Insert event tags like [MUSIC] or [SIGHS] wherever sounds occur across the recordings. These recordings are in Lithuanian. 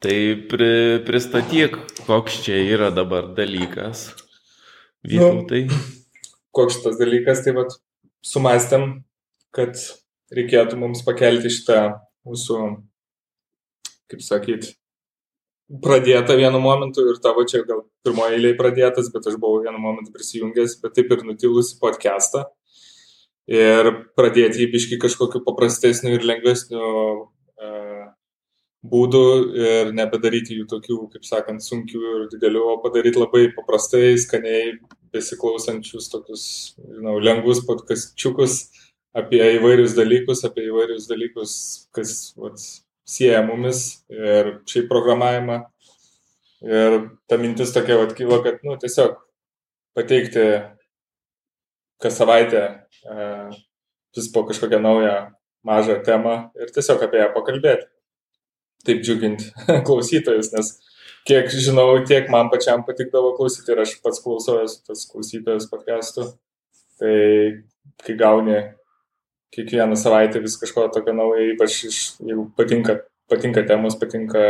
Tai pri, pristatyk, koks čia yra dabar dalykas. Vytautai. Nu, koks šitas dalykas, tai vad sumastėm, kad reikėtų mums pakelti šitą mūsų, kaip sakyt, pradėta vienu momentu ir tavo čia gal pirmoje eilėje pradėtas, bet aš buvau vienu momentu prisijungęs, bet taip ir nutilusi podcastą. Ir pradėti jį biški kažkokiu paprastesniu ir lengvesniu būdu ir nebedaryti jų tokių, kaip sakant, sunkių ir didelių, o padaryti labai paprastai, skaniai, besiklausančius tokius, žinau, lengvus podkastčiukus apie įvairius dalykus, apie įvairius dalykus, kas vat, sieja mumis ir šiaip programavimą. Ir ta mintis tokia vat kilo, kad, nu, tiesiog pateikti kas savaitę e, vis po kažkokią naują mažą temą ir tiesiog apie ją pakalbėti. Taip džiuginti [LAUGHS] klausytojus, nes kiek žinau, tiek man pačiam patikdavo klausyti ir aš pats klausaujas tas klausytojas podcastų. Tai kai gauni kiekvieną savaitę vis kažko tokio naujo, ypač iš, jeigu patinka, patinka temos, patinka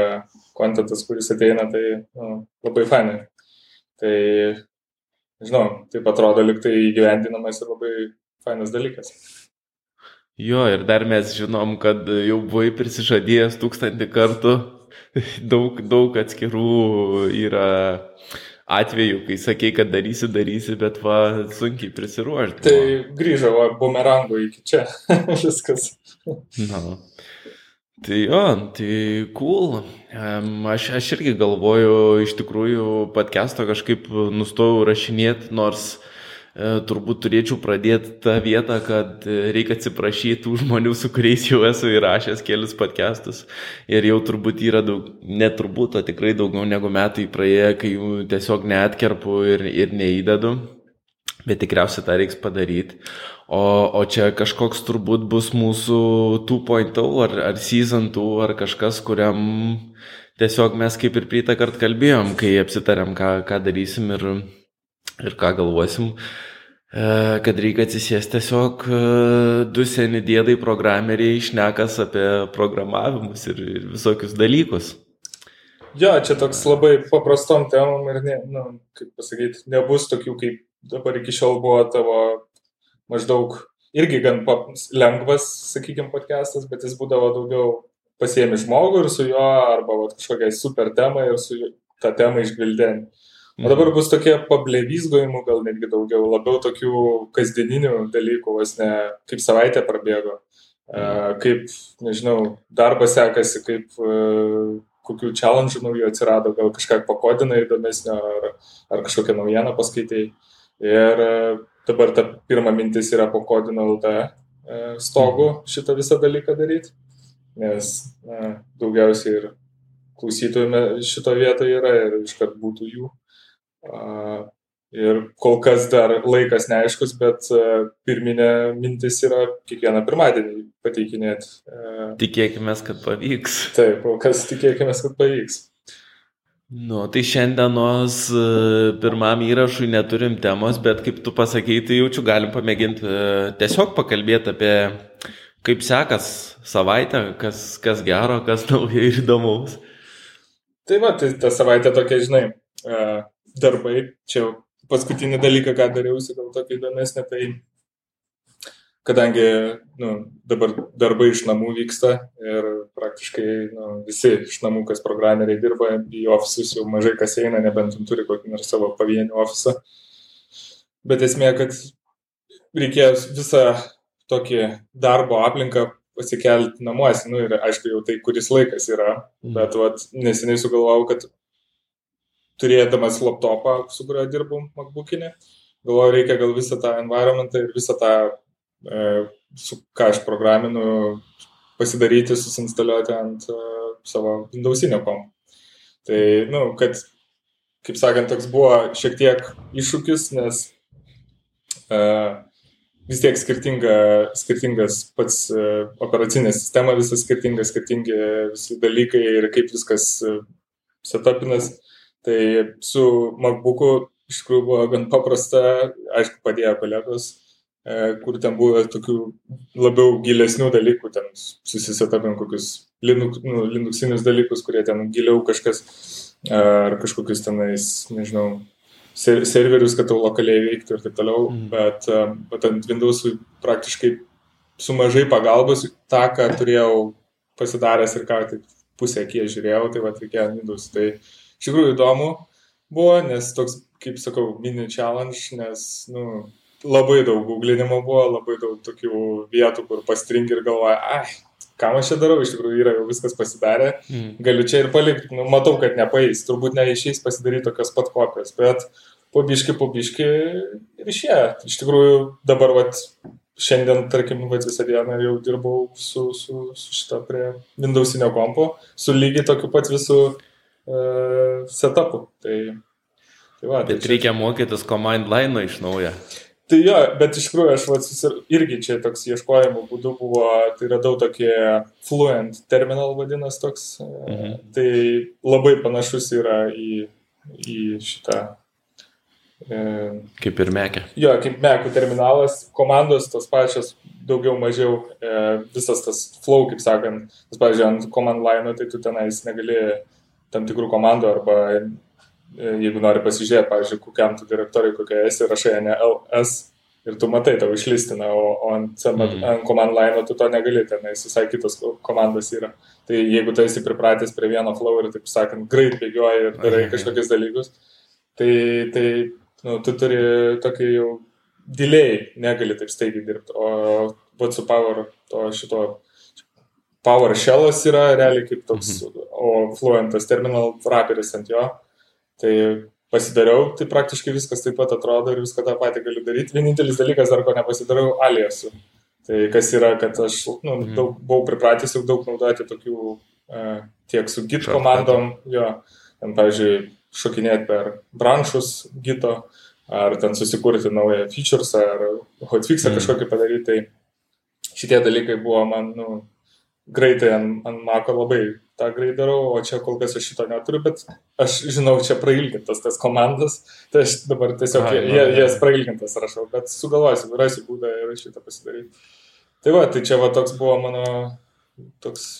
kontentas, kuris ateina, tai nu, labai fainai. Tai, žinau, taip atrodo liktai įgyvendinamas ir labai fainas dalykas. Jo, ir dar mes žinom, kad jau buvai prisižadėjęs tūkstantį kartų, daug, daug atskirų yra atveju, kai sakei, kad darysi, darysi, bet va, sunkiai prisiruošti. Tai grįžau, va, bumerangu iki čia. [LAUGHS] Viskas. Na. Tai jo, tai cool. Aš, aš irgi galvoju, iš tikrųjų, podcast'o kažkaip nustojau rašinėti, nors uh, turbūt turėčiau pradėti tą vietą, kad reikia atsiprašyti tų žmonių, su kuriais jau esu įrašęs kelius podcastus. Ir jau turbūt yra daug, net turbūt, o tikrai daugiau negu metai praėję, kai jų tiesiog neatkerpu ir, ir neįdedu. Bet tikriausiai tą reiks padaryti. O, o čia kažkoks turbūt bus mūsų 2.0 ar, ar season 2 ar kažkas, kuriam tiesiog mes kaip ir prieitą kartą kalbėjom, kai apsitarėm, ką, ką darysim ir, ir ką galvosim. E, kad reikia atsisėsti tiesiog e, du seni dėdai programeriai išnekas apie programavimus ir, ir visokius dalykus. Jo, čia toks labai paprastom temom ir, ne, nu, kaip pasakyti, nebus tokių, kaip dabar iki šiol buvo tavo maždaug irgi gan lengvas, sakykime, podcastas, bet jis būdavo daugiau pasiemi žmogų ir su juo arba va, kažkokią super temą ir su tą temą išgvildeni. O dabar bus tokie pablevysgojimų, gal netgi daugiau, labiau tokių kasdieninių dalykų, vos ne kaip savaitė prabėgo, kaip, nežinau, darbas sekasi, kaip kokių challenge naujų atsirado, gal kažką pakodina įdomesnio ar, ar kažkokią naujieną paskaitai. Ir dabar ta pirma mintis yra po kodino LT stogu šitą visą dalyką daryti, nes na, daugiausiai ir klausytojų šito vietoje yra ir iškart būtų jų Ir kol kas dar laikas neaiškus, bet pirminė mintis yra kiekvieną pirmadienį pateikinėti. Tikėkime, kad pavyks. Taip, kol kas tikėkime, kad pavyks. Nu, tai šiandienos pirmam įrašui neturim temos, bet kaip tu pasakėjai, tai jaučiu, galim pamėginti tiesiog pakalbėti apie kaip sekas savaitę, kas, kas gero, kas naujo ir įdomaus. Tai va, tai ta savaitė tokia, žinai, darbai. Čia paskutinį dalyką, ką dariausi, gal tokį įdomesnį, tai kadangi nu, dabar darbai iš namų vyksta ir praktiškai nu, visi iš namų, kas programeriai dirba, į ofisus jau mažai kas eina, nebent turi kokį nors savo pavienį ofisą. Bet esmė, kad reikėjo visą tokį darbo aplinką pasikelti namuose, nu ir aišku, jau tai kuris laikas yra, mhm. bet vat, neseniai sugalvojau, kad turėdamas laptopą, su kuriuo dirbu MacBookinė, galvoju, reikia gal visą tą environmentą ir visą tą, e, su ką aš programinu, pasidaryti, susinstaliuoti ant uh, savo Windowsinio kom. Tai, na, nu, kad, kaip sakant, toks buvo šiek tiek iššūkis, nes uh, vis tiek skirtinga, skirtingas pats uh, operacinė sistema, visas skirtingas, skirtingi visi dalykai ir kaip viskas uh, setapinas. Uh, Tai su MacBooku iš tikrųjų buvo gan paprasta, aišku, padėjo kolegos, e, kur ten buvo tokių labiau gilesnių dalykų, ten susisetapim kokius Linux, nu, Linuxinius dalykus, kurie ten giliau kažkas, ar kažkokius tenais, nežinau, ser serverius, kad tau lokaliai veiktų ir taip toliau, mm. bet, bet ant Windows'ų praktiškai su mažai pagalbos tą, ką turėjau pasidaręs ir ką tai pusę kiek žiūrėjau, tai va reikėjo Windows. Tai iš tikrųjų įdomu buvo, nes toks, kaip sakau, mini challenge, nes, nu, labai daug googlinimo buvo, labai daug tokių vietų, kur pastringi ir galvoja, ai, ką aš čia darau, iš tikrųjų yra jau viskas pasidarę, mm. galiu čia ir palikti, nu, matau, kad nepaeis, turbūt neišeis pasidaryti tokios pat kopijos, bet po biški, po biški ir išėjo. Iš tikrųjų dabar, vat, šiandien, tarkim, vat, visą dieną jau dirbau su, su, su šitą prie Windowsinio kompo, su lygiai tokiu pat visų uh, setupu. Tai, tai va, Bet tai reikia čia... mokytis command line iš naujo. Tai jo, bet iš tikrųjų aš vat, irgi čia toks ieškojimo būdu buvo, tai radau tokie fluent terminal vadinas toks, mhm. tai labai panašus yra į, į šitą. E, kaip ir mekė. Jo, kaip mekų terminalas, komandos tos pačios, daugiau mažiau, e, visas tas flow, kaip sakant, tas, pavyzdžiui, ant command line, tai tu tenais negali tam tikrų komandų arba E, jeigu nori pasižiūrėti, pavyzdžiui, kokiam tu direktoriui, kokia esi, rašai ne LS ir tu matai, tau išlistina, o, o ant, mm. ant command line tu to negali, tenais visai kitos komandos yra. Tai jeigu tu esi pripratęs prie vieno flow ir, taip sakant, greit bėgioji ir darai kažkokius dalykus, tai, tai nu, tu turi tokį jau delay, negali taip staigiai dirbti, o vat su Power, to šito PowerShellas yra realiai kaip toks, -hmm. o Fluentas terminal wrapperis ant jo Tai pasidariau, tai praktiškai viskas taip pat atrodo ir viską tą patį galiu daryti. Vienintelis dalykas, dar ko nepasidariau, aliasų. Tai kas yra, kad aš nu, mm. daug, buvau pripratęs jau daug naudoti tokių uh, tiek su git komandom, jo, ten, pavyzdžiui, šokinėti per branšus gito, ar ten susikurti naują features, ar hotfixą mm. kažkokį padaryti. Tai šitie dalykai buvo man, nu, greitai ant, ant Mako labai tą greit darau, o čia kol kas aš šito neturiu, bet aš žinau, čia prailgintas tas komandas, tai aš dabar tiesiog Ai, jie, jas prailgintas rašau, bet sugalvosiu, rasiu būdą ir šitą pasidaryti. Tai va, tai čia va toks buvo mano toks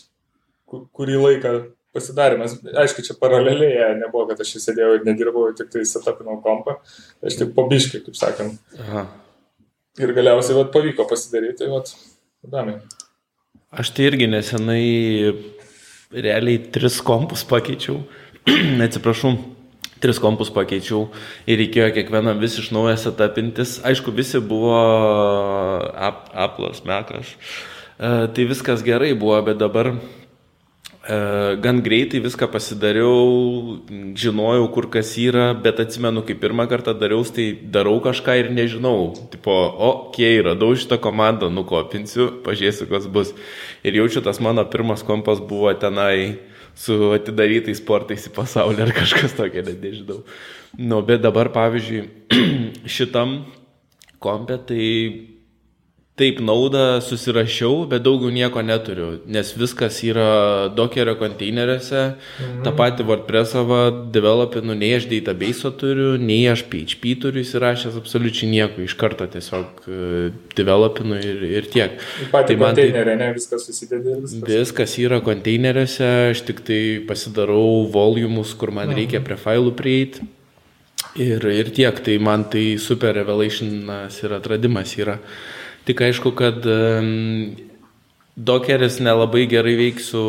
kurį laiką pasidarimas. Aišku, čia paraleliai nebuvo, kad aš čia sėdėjau ir nedirbau, tik tai setapinau kompą. Aš tik pobiškai, kaip sakant. Aha. Ir galiausiai vat, pavyko pasidaryti, vat, įdomiai. Aš tai irgi nesenai realiai tris kompus pakeičiau. [CLEARS THROAT] Atsiprašau, tris kompus pakeičiau ir reikėjo kiekvieną vis iš naujo setapintis. Aišku, visi buvo Apple'as, Mec'as. E, tai viskas gerai buvo, bet dabar gan greitai viską pasidariau, žinojau, kur kas yra, bet atsimenu, kai pirmą kartą dariau, tai darau kažką ir nežinau. Tipo, okei, okay, radau šitą komandą, nukopinsiu, pažiūrėsiu, kas bus. Ir jaučiu, tas mano pirmas kompas buvo tenai su atidarytais sportais į pasaulį ar kažkas tokio, net nežinau. Nu, bet dabar, pavyzdžiui, [CLEARS THROAT] šitam kompė, tai taip naudą susirašiau, bet daugiau nieko neturiu, nes viskas yra dokerio konteineriuose, mhm. tą patį WordPressą developinu, nei aš database turiu, nei aš PHP turiu įsirašęs absoliučiai nieko, iš karto tiesiog e, developinu ir, ir tiek. Tai man tai, ne, viskas susideda viskas. Viskas yra konteineriuose, aš tik tai pasidarau volumus, kur man mhm. reikia prie failų prieiti. Ir, ir tiek, tai man tai super revelationas ir atradimas yra. Tik aišku, kad Dokeris nelabai gerai veiks su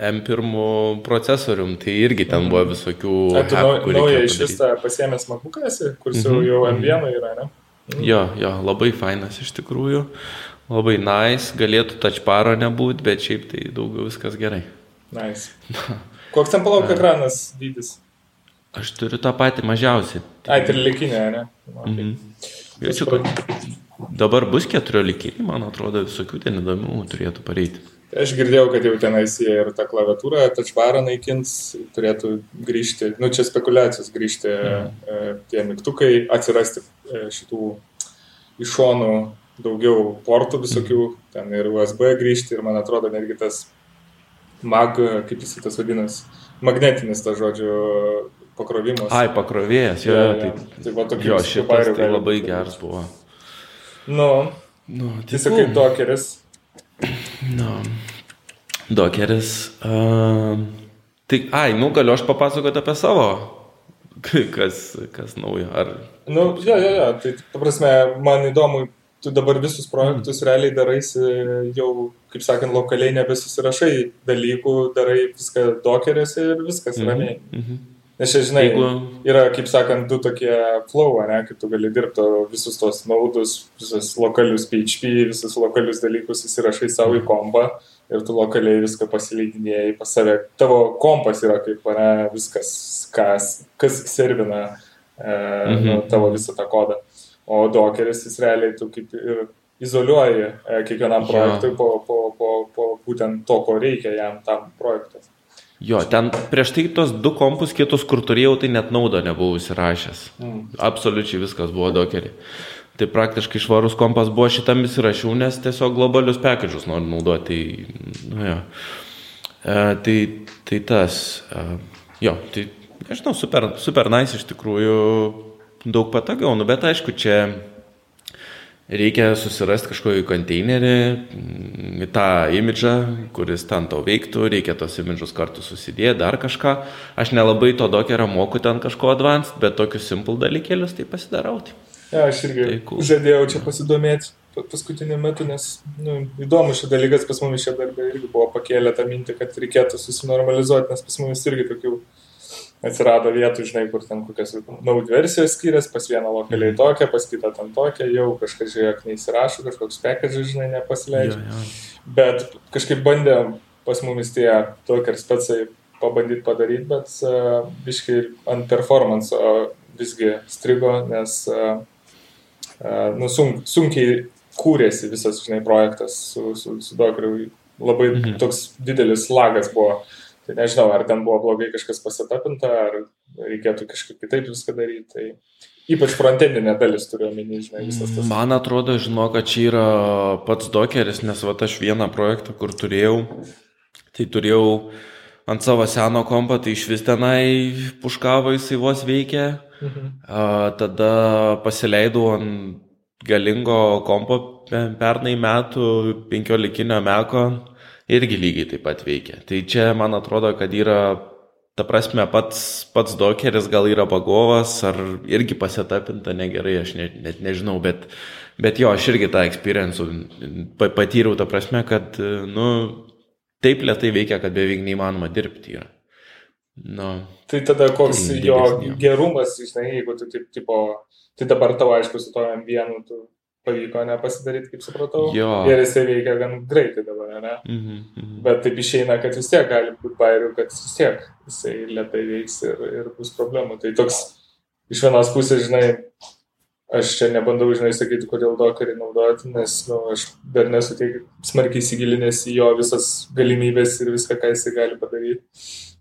M1 procesorium, tai irgi ten buvo visokių... A, tu hackų, naują iš vis tą pasiemęs MacBooką esi, kur mm -hmm. jau M1 yra, ne? Mm. Jo, jo, labai fainas iš tikrųjų, labai nice, galėtų touchparo nebūti, bet šiaip tai daugiau viskas gerai. Nice. Koks ten palauk [LAUGHS] ekranas dydis? Aš turiu tą patį mažiausiai. Ai, tai likinė, ne? Okay. Mhm. Jaučiu, kad Dabar bus keturiolikiniai, man atrodo, visokių ten įdomių turėtų pareiti. Aš girdėjau, kad jau tenais jie ir tą klaviatūrą, tačvarą naikins, turėtų grįžti, nu čia spekulacijos grįžti mm. tie mygtukai, atsirasti e, šitų iš šonų daugiau portų visokių, mm. ten ir USB grįžti ir man atrodo netgi tas mag, kaip jis tas vadinasi, magnetinis tas žodžiu pakrovimas. Ai, pakrovėjas, jo, ja, ja, tai, tai va, jo šitas tai labai geras buvo. Nu, nu tiesiog kaip dokeris. Nu. Dokeris. Uh, tai, ai, nu galiu aš papasakoti apie savo, kas, kas naujo. Ar... Nu, jo, jo, jo, tai, ta prasme, man įdomu, tu dabar visus projektus mm. realiai daraisi jau, kaip sakant, lokaliai nebesusirašai dalykų, darai viską dokeriuose ir viskas mm -hmm. ramiai. Mm -hmm. Nes čia, žinai, Jeigu... yra, kaip sakant, du tokie flow, ne, kaip tu gali dirbti visus tos naudus, visus lokalius PHP, visus lokalius dalykus įsirašai savo į kompą ir tu lokaliai viską pasileidinėjai pas save. Tavo kompas yra kaip, ne, viskas, kas, kas servina e, mhm. nu, tavo visą tą kodą. O dokeris jis realiai tu kaip ir izoliuoji e, kiekvienam projektui po, po, po, po būtent to, ko reikia jam tam projektui. Jo, ten prieš tai tos du kompus kitus, kur turėjau, tai net naudą nebuvau įsirašęs. Mm. Absoliučiai viskas buvo dokerį. Tai praktiškai švarus kompas buvo šitam įsirašiau, nes tiesiog globalius pekadžius noriu naudoti. Tai, nu, jo. e, tai, tai tas, e, jo, tai nežinau, super, super nice iš tikrųjų, daug patogiau, nu bet aišku, čia reikia susirasti kažkokį konteinerį, mm, tą imidžą, kuris ten tau veiktų, reikia tos imidžus kartu susidėti, dar kažką. Aš nelabai to dokerio moku ten kažko advanced, bet tokius simple dalykėlius tai pasidarau. Ja, aš irgi tai cool. žadėjau čia pasidomėti paskutiniu metu, nes nu, įdomu šis dalykas pas mumis čia darbė irgi buvo pakėlę tą mintį, kad reikėtų susinormalizuoti, nes pas mumis irgi tokių atsirado vietų, žinai, kur ten kokias naud versijos skiriasi, pas vieną lokaliai mhm. tokią, pas kitą ten tokią, jau kažkas žiūrėk neįsirašo, kažkoks package, žinai, nepasileidžia. Ja, ja. Bet kažkaip bandėm pas mumis tie tokie specai pabandyti padaryti, bet uh, biškai ant performance visgi strigo, nes uh, uh, nu, sunk, sunkiai kūrėsi visas, žinai, projektas su, su, su Dokeriu. Labai mhm. toks didelis lagas buvo. Uh, Tai nežinau, ar ten buvo blogai kažkas pasitapinta, ar reikėtų kažkaip kitaip viską daryti. Tai ypač frontendinė dalis turiu omeny, žinai, visas tas. Man atrodo, žinau, kad čia yra pats dokeris, nes va aš vieną projektą, kur turėjau, tai turėjau ant savo seno kompo, tai iš vis tenai puškavo jisai vos veikia. Mhm. A, tada pasileidau ant galingo kompo pernai metų, penkiolikinio meko irgi lygiai taip pat veikia. Tai čia man atrodo, kad yra, ta prasme, pats, pats dokeris gal yra bagovas, ar irgi pasitapinta negerai, aš ne, net nežinau, bet, bet jo, aš irgi tą experience patyriau, ta prasme, kad, nu, taip lietai veikia, kad beveik neįmanoma dirbti yra. Nu, tai tada koks jo gerumas, žinai, jeigu tu taip, tipo, tai dabar tavo aišku su to M1, tu pavyko nepasidaryti, kaip supratau. Jo. Ir jisai veikia gan greitai dabar, ne? Mm -hmm. Bet taip išeina, kad vis tiek gali būti bairių, kad vis tiek jisai lietai veiks ir, ir bus problemų. Tai toks iš vienos pusės, žinai, aš čia nebandau, žinai, sakyti, kodėl dokerį naudoti, nes, nu, aš dar nesu tiek smarkiai įsigilinęs į jo visas galimybės ir viską, ką jisai gali padaryti.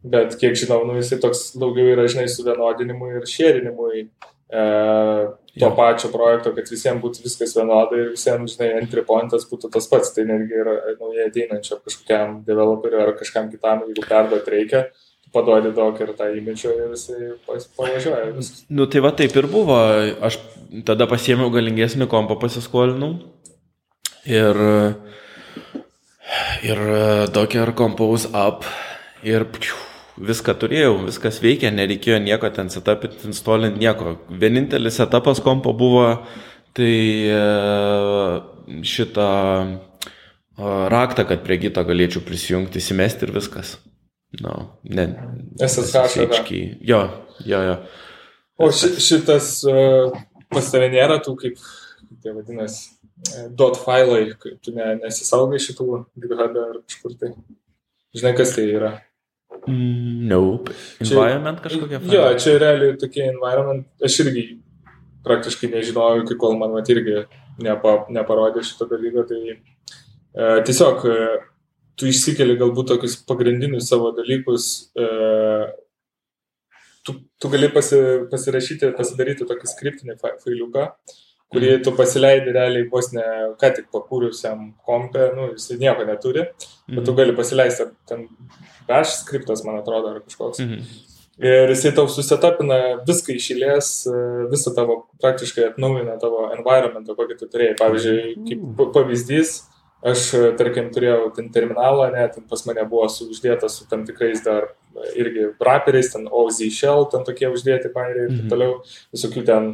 Bet kiek žinau, nu, jisai toks daugiau yra, žinai, suvienodinimui ir šėrinimui e, to pačio projekto, kad visiems būtų viskas vienodai ir visiems, žinai, entry pointas būtų tas pats, tai netgi yra naujai ateinančio kažkokiam developeriui ar kažkam kitam, jeigu perduoti reikia, paduodi daug ir tą įmečio ir jisai pavažiuoja. Nu tai va taip ir buvo, aš tada pasiėmiau galingesnį kompą pasiskolinau. Ir, ir Docker Compose Up. Ir pčiu, viską turėjau, viskas veikia, nereikėjo nieko ten setupinti, instalinti, nieko. Vienintelis etapas kompo buvo, tai e, šitą e, raktą, kad prie gito galėčiau prisijungti, įsimesti ir viskas. No, ne. SSH. Jo, jo, jo. O ši, šitas uh, pas tave nėra tų, kaip, kaip tai vadinasi, dot failai, tu ne, nesisaugai šitų GitHub ar kažkur tai. Žinai, kas tai yra? Mm, nope. Environment čia, kažkokia? Jo, čia realiai tokie environment. Aš irgi praktiškai nežinojau, iki kol man mat irgi nepa, neparodė šito dalyko. Tai e, tiesiog e, tu išsikeli galbūt tokius pagrindinius savo dalykus. E, tu, tu gali pasi, pasirašyti, pasidaryti tokį skriptinį failiuką, kurį mm. tu pasileidi realiai vos ne ką tik pakūrusiam kompė, nu, jis nieko neturi, bet tu mhm. gali pasileisti ten bash skriptas, man atrodo, ar kažkoks. Mhm. Ir jisai tau susetapina viską išėlės, visą tavo praktiškai atnaujina tavo environmentą, kokį tu turėjai. Pavyzdžiui, kaip pavyzdys, aš, tarkim, turėjau ten terminalą, net ten pas mane buvo uždėtas su tam tikrais dar irgi raperiais, ten OZ Shell, ten tokie uždėti bairiai ir taip mhm. toliau, visokių ten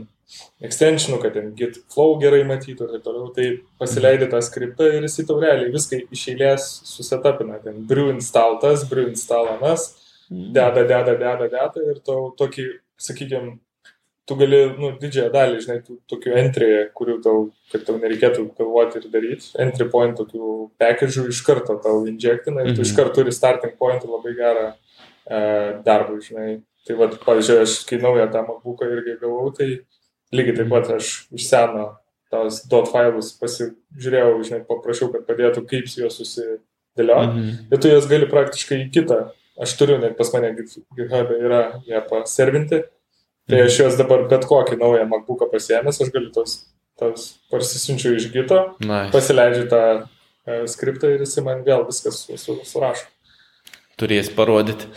extensionų, kad ten git flow gerai matytų ir taip toliau, tai pasileidai tą skriptą ir jis į tau realiai viską iš eilės susetapina, ten brew install tas, brew install anas, mhm. deda, deda, deda, deda ir tau tokį, sakykime, tu gali, nu, didžiąją dalį, žinai, tų tokių entry, kurių tau, kad tau nereikėtų galvoti ir daryti, entry point tokių package'ų iš karto tau injektina ir tu iš mhm. karto turi starting point labai gerą e, darbą, žinai. Tai vad, pavyzdžiui, aš kai naują tą MacBooką irgi gavau, tai lygiai taip pat aš iš seno tos dot failus pasižiūrėjau, žinai, paprašiau, kad padėtų, kaip su juos susidėlioti. -hmm. Ir tu jas gali praktiškai į kitą. Aš turiu, net pas mane GitHub yra ją paservinti. Tai aš juos dabar bet kokį naują MacBooką pasiemęs, aš galiu tos, tos parsisiunčiu iš gito, nice. pasileidžiu tą e, skriptą ir jis man vėl viskas su, su, surašo. Turės parodyti.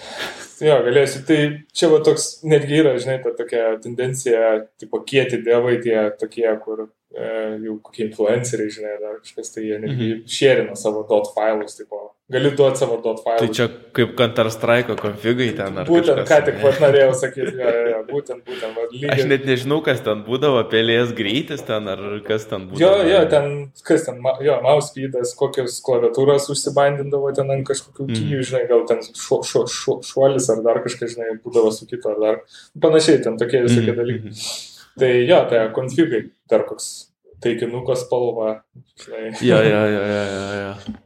Jo, galėsiu. Tai čia va toks netgi yra, žinai, ta tokia tendencija, tipo kieti dievai tie tokie, kur jau kokie influenceriai, žinai, ar kažkas, tai jie netgi -hmm. šerina savo dot failus, tipo, gali duoti savo dot failus. Tai čia kaip Counter Strike konfigai ten ar Būtent, kažkas, ką tik pat norėjau [LAUGHS] sakyti, ja, ja, būtent, būtent. Va, lygiai... Aš net nežinau, kas ten būdavo, pelės greitis ten ar kas ten būdavo. Jo, jo, ten, kas ten, jo, mouse speedas, kokios klaviatūras užsibandindavo ten ant kažkokių mm. kyjų, žinai, gal ten šu, šu, šu, šuolis ar dar kažkas, žinai, būdavo su kito ar dar panašiai, ten tokie visokie mm. dalykai. Mm. Tai jo, tai konfigai, dar koks taikinuko spalva. Jo, jo, jo, jo, jo. jo.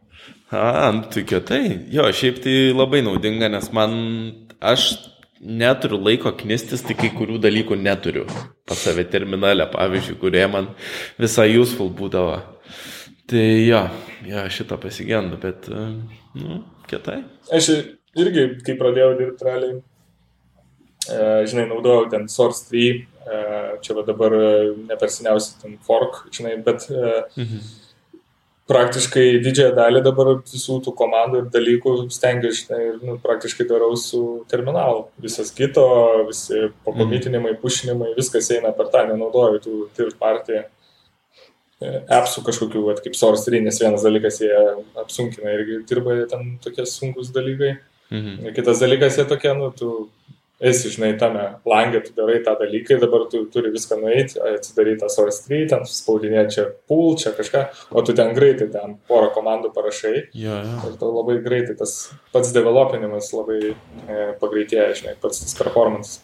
A, nu, tai kietai. Jo, šiaip tai labai naudinga, nes man, aš neturiu laiko knistis, tai kai kurių dalykų neturiu pas save terminalę, pavyzdžiui, kurie man visai useful būdavo. Tai jo, jo, šitą pasigendu, bet, nu, kietai. Aš irgi, kai pradėjau dirbti realiai, e, žinai, naudojau ten Source 3, e, čia va dabar nepersiniausiai ten fork, žinai, bet mhm praktiškai didžiąją dalį dabar visų tų komandų ir dalykų stengiuosi ir nu, praktiškai darau su terminalu. Visas kito, visi pakomitinimai, pušinimai, viskas eina per tą, nenaudoju tų third party e, appsų kažkokių, vat, kaip Source 3, nes vienas dalykas jie apsunkina irgi dirba ten tokie sunkus dalykai. Mhm. Kitas dalykas jie tokie, nu, tu esi, žinai, tame langė, tu darai tą dalyką ir dabar tu turi viską nueiti, atsidaryti tą source tree, ten suspaudinėti čia pool, čia kažką, o tu ten greitai ten porą komandų parašai. Ja, ja. Ir tu labai greitai tas pats developinimas labai e, pagreitėja, žinai, pats tas performance.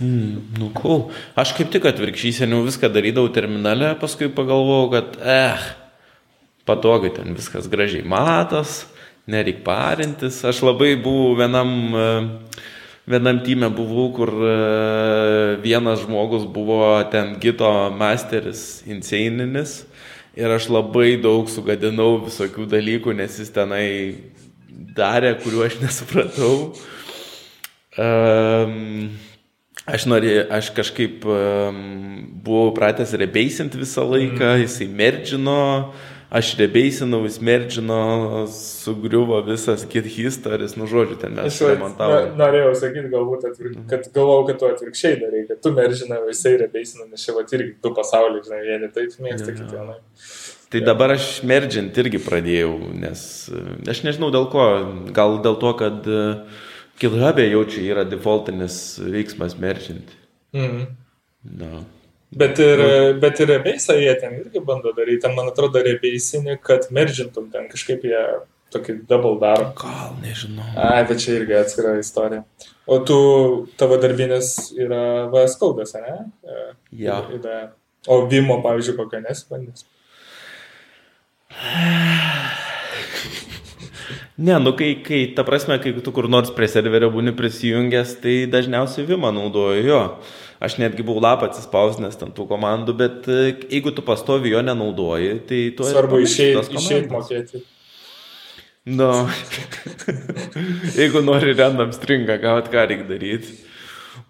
Mm, nu, cool. Aš kaip tik atvirkščiai seniau viską darydavau terminale, paskui pagalvojau, kad, eh, patogiai ten viskas gražiai matos, nereik parintis. Aš labai buvau vienam uh, vienam tyme buvau, kur e, vienas žmogus buvo ten gito masteris insaninis ir aš labai daug sugadinau visokių dalykų, nes jis tenai darė, kuriuo aš [LAUGHS] nesupratau. Um, aš, norė, aš kažkaip um, buvau pratęs rebeisinti visą laiką, mm. jisai merdžino, uh, aš rebeisinau, jis merdžino, sugriuvo visas kit historis, nu žodžiu, ten mes remontavome. Na, norėjau sakyti, galbūt, atvir... Mhm. kad galvojau, kad tu atvirkščiai darai, kad tu merdžinai, o jisai rebeisina, nes čia va irgi du pasauliai, žinai, vieni taip mėgsta, kiti vienai. Tai dabar aš merdžint irgi pradėjau, nes aš nežinau dėl ko, gal dėl to, kad GitHub'e jau čia yra defaultinis veiksmas merdžint. Mhm. No. Bet ir, bet ir rebeisą jie ten irgi bando daryti, ten man atrodo rebeisinį, kad meržintum ten kažkaip jie tokį double daro. Gal, nežinau. Ai, bet čia irgi atskira istorija. O tu, tavo darbinės yra VS kodas, ne? Ja. O Vimo, pavyzdžiui, kokią nesibandys? [SIGHS] Ne, nu kai, kai, ta prasme, kai tu kur nors prie serverio būni prisijungęs, tai dažniausiai Vimą naudoju jo. Aš netgi buvau lapą atsispausinęs ant tų komandų, bet e, jeigu tu pastovi jo nenaudoji, tai tu... Svarbu išeiti mokėti. Nu, [LAUGHS] jeigu nori random stringą gauti, ką reikia daryti?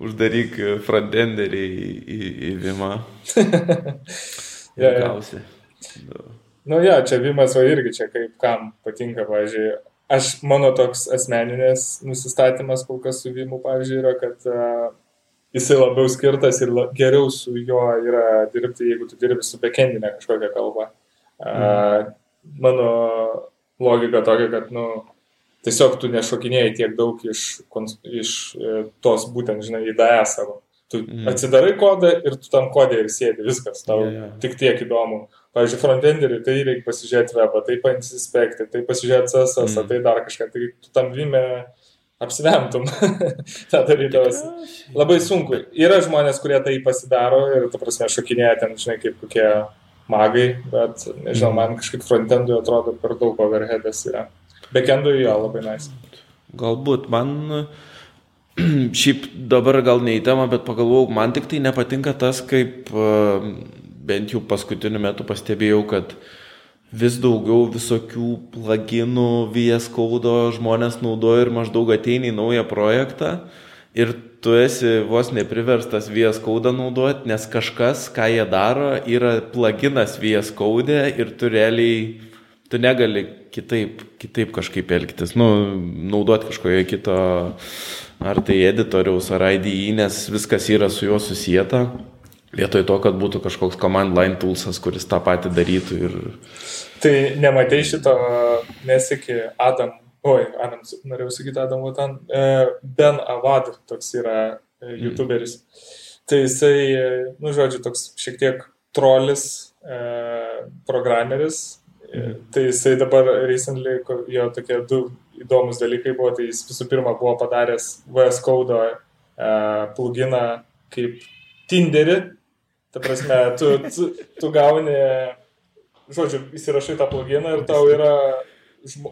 Uždaryk frontenderį į, į, į Vimą. [LAUGHS] ja, gausi. Nu. nu, ja, čia Vimas va irgi čia kaip kam patinka, pavyzdžiui, aš, mano toks asmeninės nusistatymas kol kas su Vimu, pavyzdžiui, yra, kad uh, jisai labiau skirtas ir geriau su juo yra dirbti, jeigu tu dirbi su backendinė kažkokia kalba. Mm. Mano logika tokia, kad, nu, tiesiog tu nešokinėjai tiek daug iš, iš e, tos būtent, žinai, IDE savo. Tu mm. atsidarai kodą ir tu tam kodė ir sėdi, viskas, tau yeah, yeah. tik tiek įdomu. Pavyzdžiui, frontenderį, tai reikia pasižiūrėti webą, tai pasispekti, tai pasižiūrėti CSS, mm. tai dar kažką, tai tu tam vime apsvemtum [LAUGHS] tą darydavas. Labai sunku. Yra žmonės, kurie tai pasidaro ir, ta prasme, šokinėja ten, žinai, kaip kokie magai, bet, nežinau, man kažkaip frontendui atrodo per daug overheadas yra. Backendui jo labai nice. Galbūt man [CLEARS THROAT] šiaip dabar gal ne į temą, bet pagalvojau, man tik tai nepatinka tas, kaip e, bent jau paskutiniu metu pastebėjau, kad vis daugiau visokių pluginų VS Code žmonės naudoja ir maždaug ateina į naują projektą ir tu esi vos nepriverstas VS Code naudoti, nes kažkas, ką jie daro, yra pluginas VS Code ir tu realiai, tu negali kitaip, kitaip kažkaip elgtis, nu, naudoti kažkojo kito, ar tai editoriaus, ar IDE, nes viskas yra su juo susijęta. Vietoj to, kad būtų kažkoks command line toolsas, kuris tą patį darytų. Ir... Tai nematai šito, nesikį Adam, oi, Adam, norėjau sakyti Adam Vatan, e, Ben Avad, toks yra e, mhm. YouTuberis. Mm. Tai jisai, nu, žodžiu, toks šiek tiek trolis, programeris, Tai jisai dabar recently, jo tokie du įdomus dalykai buvo, tai jis visų pirma buvo padaręs VS Code uh, pluginą kaip Tinderį. Ta prasme, tu, tu, tu gauni, žodžiu, įsirašai tą pluginą ir tau yra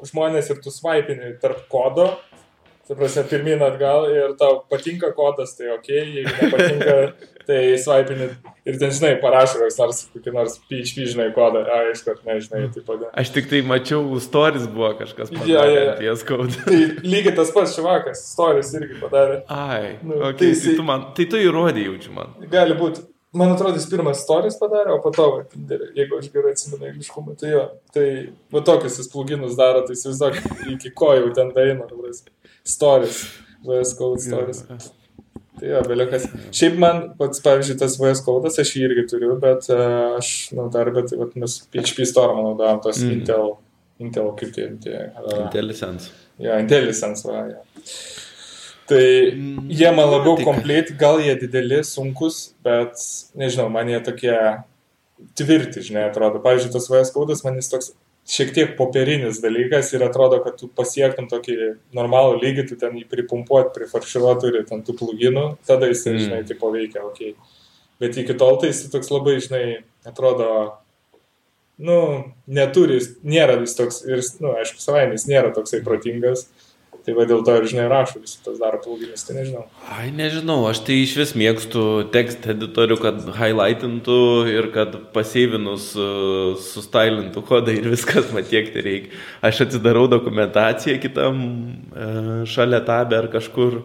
žmonės ir tu svaipini tarp kodo Tu prasme, pirmin atgal ir tau patinka kodas, tai ok, jeigu nepatinka, tai svaipini ir ten, žinai, parašo koks nors, kokį nors PHP, žinai, kodą, a, iš karto, nežinai, tai padė. Aš tik tai mačiau, stories buvo kažkas padarė. Ja, ja. Ties kodą. Tai lygiai tas pats švakas, stories irgi padarė. Ai, nu, okay, tai, tai, tu man, tai tu įrodė jaučiu man. Gali būti. Man atrodo, jis pirmas stories padarė, o po to, va, Tinderį, jeigu aš gerai atsimenu eiliškumą, tai jo, tai va tokius jis pluginus daro, tai įsivaizduok, iki ko jau ten daina, stories, VS Code. Yeah. Tai jo, vėliau Šiaip man, pats, pavyzdžiui, tas VS Code, aš jį irgi turiu, bet uh, aš, nu, dar, bet, vat, mes PHP Storm naudojam tos mm. Intel, Intel, kaip tai, tai uh, IntelliSense. Jo, ja, IntelliSense, va, ja. Tai mm, jie man labiau complete, gal jie dideli, sunkus, bet, nežinau, man jie tokie tvirti, žinai, atrodo. Pavyzdžiui, tas VS Code, man jis toks šiek tiek popierinis dalykas ir atrodo, kad tu pasiektum tokį normalų lygį, tu ten jį pripumpuot, prifarširuot turi ten tų pluginų, tada jis, mm. žinai, tipo veikia, ok. Bet iki tol tai jis toks labai, žinai, atrodo, nu, neturi, nėra vis toks, ir, nu, aišku, savaime jis nėra toksai protingas. Tai va dėl to ir, žinai, rašo visi tas daro plugins, tai nežinau. Ai, nežinau, aš tai iš vis mėgstu tekst editorių, kad highlightintų ir kad paseivinus uh, sustailintų kodą ir viskas [LAUGHS] man tiek tai reikia. Aš atsidarau dokumentaciją kitam uh, šalia tabę ar kažkur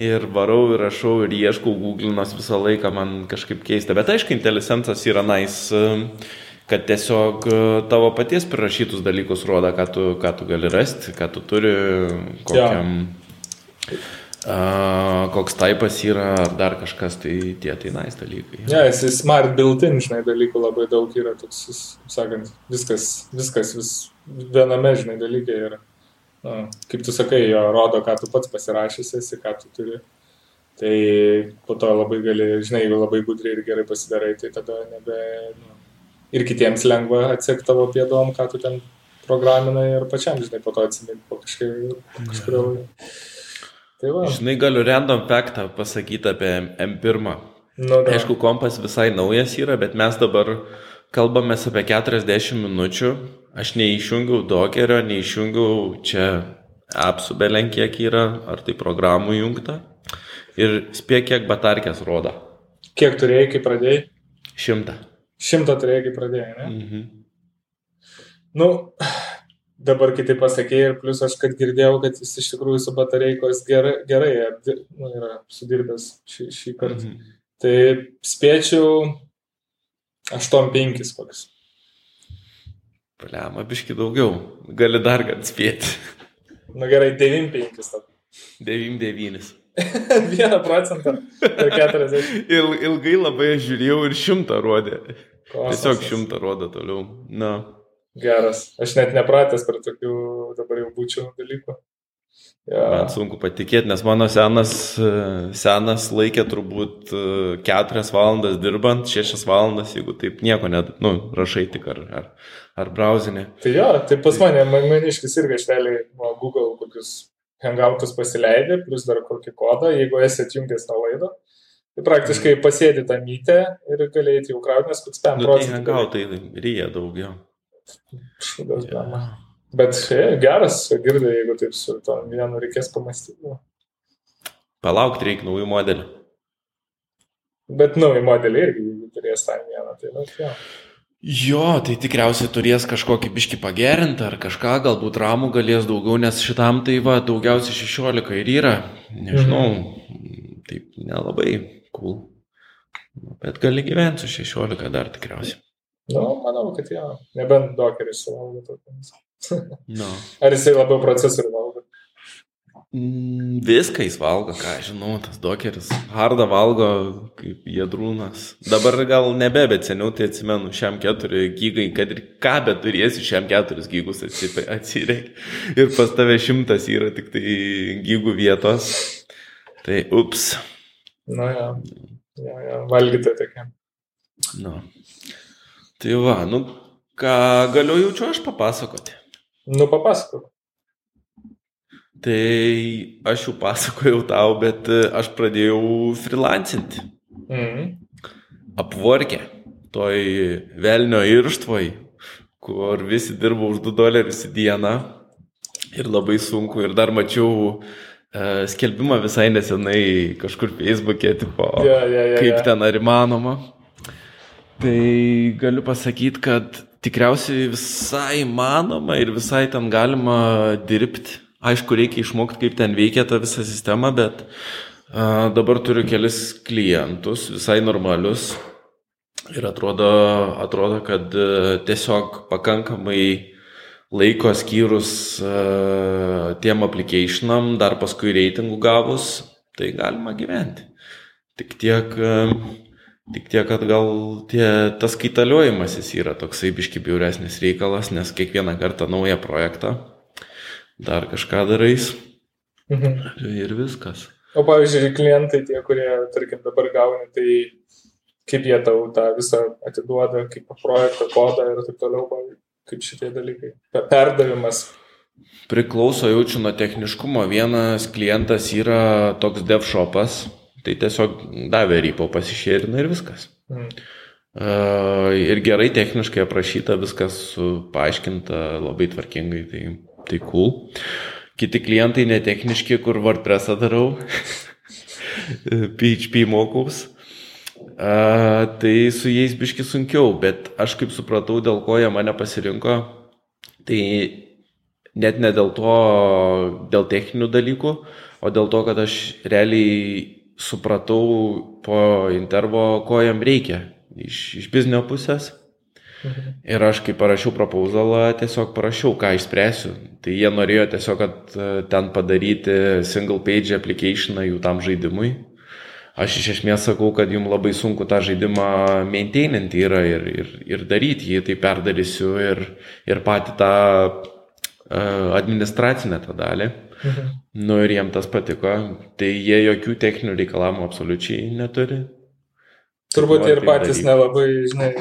ir varau ir rašau ir ieškau, googlinas visą laiką, man kažkaip keista. Bet aišku, IntelliSense'as yra nice. Kad tiesiog e, tavo paties prirašytus dalykus rodo, ką tu, ką tu gali rasti, ką tu turi, kokiam, ja. uh, koks taipas yra, ar dar kažkas, tai tie tai nais dalykai. Ne, ja, jis smart built-in, žinai, dalykų labai daug yra, toks, sakant, viskas, viskas vis viename, žinai, dalykai yra. Na, kaip tu sakai, jo rodo, ką tu pats pasirašysi, esi, ką tu turi. Tai po to labai gali, žinai, jeigu labai gudriai ir gerai pasidarai, tai tada nebe, nu, ir kitiems lengva atsekti tavo pėdom, ką tu ten programinai ir pačiam, žinai, po to atsiminti po kažkurio. Tai va. Žinai, galiu random faktą pasakyti apie M1. Nu, da. Aišku, kompas visai naujas yra, bet mes dabar kalbame apie 40 minučių. Aš neišjungiau dokerio, neišjungiau čia apsų belen kiek yra, ar tai programų jungta. Ir spėk, kiek batarkės rodo. Kiek turėjai, kai pradėjai? Šimtą. Šimtą turėjai, kai pradėjai, ne? Mhm. Nu, dabar kitaip pasakėjai ir plus aš, kad girdėjau, kad jis iš tikrųjų su batareikos gerai, gerai nu, yra sudirbęs šį, šį kartą. Mhm. Tai spėčiau 8-5 koks. Paliama, biški daugiau. Gali dar kad spėti. Na gerai, 9-5 tada. 9-9. [LAUGHS] Vieną procentą per 40. Il, ilgai labai žiūrėjau ir šimtą rodė. Kosmosas. Tiesiog šimtą rodo toliau. Na. Geras. Aš net nepratęs per tokių dabar jau būčių dalykų. Ja. Man sunku patikėti, nes mano senas, senas laikė turbūt e, keturias valandas dirbant, šešias valandas, jeigu taip nieko net, nu, rašai tik ar, ar, ar browsinė. Tai jo, tai pas mane, man, maniškis irgi ašteliai nuo Google kokius hangoutus pasileidė, plus dar kokį kodą, jeigu esi atjungęs tą laidą. Tai praktiškai mhm. pasėdi tą mytę ir galėjai jau krauti, nes koks 5 nu, tai procentų. Tai hangoutai ryja daugiau. Šūdas, yeah. Bet je, geras, girdai, jeigu taip su to vienu reikės pamastyti. Palaukti reikia naujų modelių. Bet nauji modeliai irgi, turės tą vieną, tai nu, jo. Jo, tai tikriausiai turės kažkokį biški pagerinti ar kažką, galbūt ramų galės daugiau, nes šitam tai va daugiausiai 16 ir yra. Nežinau, mhm. taip nelabai cool. Bet gali gyventi su 16 dar tikriausiai. Nu, manau, kad jo, nebent dokeris suvalgo tokiamis. [LAUGHS] No. Ar jisai labiau procesorių valgo? Mm, viską jis valgo, ką žinau, tas dokeris. Hardą valgo kaip jėdrūnas. Dabar gal nebe, bet seniau tai atsimenu, šiam keturi gigai, kad ir ką bet turėsi, šiam keturis gigus atsireik. Ir pas tave šimtas yra tik tai gigų vietos. Tai ups. Na, ja. Ja, ja, valgyti tokia. Nu. Tai va, nu, ką galiu jaučiu aš papasakoti. Nu, papasakok. Tai aš jau pasakojau tau, bet aš pradėjau freelancinti. Mm. Apvorkė, toj velnio irštvoj, kur visi dirba už 2 dolerius į dieną ir labai sunku. Ir dar mačiau uh, skelbimą visai nesenai kažkur Facebook'e, tipo, yeah, yeah, yeah, kaip yeah. ten ar įmanoma. Tai galiu pasakyti, kad tikriausiai visai įmanoma ir visai ten galima dirbti. Aišku, reikia išmokti, kaip ten veikia ta visa sistema, bet a, dabar turiu kelis klientus, visai normalius. Ir atrodo, atrodo kad a, e, tiesiog pakankamai laiko skyrus a, tiem applicationam, dar paskui reitingų gavus, tai galima gyventi. Tik tiek Tik tiek, kad gal tie, tas kaitaliojimasis yra toksai biški biuresnis reikalas, nes kiekvieną kartą naują projektą dar kažką darais. Mhm. Ir viskas. O pavyzdžiui, klientai, tie, kurie, tarkim, dabar gauni, tai kaip jie tau tą visą atiduoda, kaip projektą, kodą ir taip toliau, kaip šitie dalykai. Perdavimas. Priklauso jaučiu nuo techniškumo. Vienas klientas yra toks devshopas, Tai tiesiog davė rypo pasišėrina ir viskas. Mm. Uh, ir gerai techniškai aprašyta, viskas paaiškinta labai tvarkingai, tai, tai cool. Kiti klientai netechniški, kur WordPress'ą darau, [LAUGHS] PHP mokaus. Uh, tai su jais biški sunkiau, bet aš kaip supratau, dėl ko jie mane pasirinko, tai net ne dėl to, dėl techninių dalykų, o dėl to, kad aš realiai supratau po intervo, ko jam reikia iš, iš biznio pusės. Ir aš kai parašiau proposalą, tiesiog parašiau, ką išspręsiu. Tai jie norėjo tiesiog, kad e, ten padaryti single page applicationą jų tam žaidimui. Aš iš esmės sakau, kad jums labai sunku tą žaidimą maintaininti yra ir, ir, ir daryti jį, tai perdarysiu ir, ir patį tą uh, administracinę tą dalį. Mhm. Nu ir jiem tas patiko, tai jie jokių techninių reikalavimų absoliučiai neturi. Turbūt ir patys daryti. nelabai, žinai,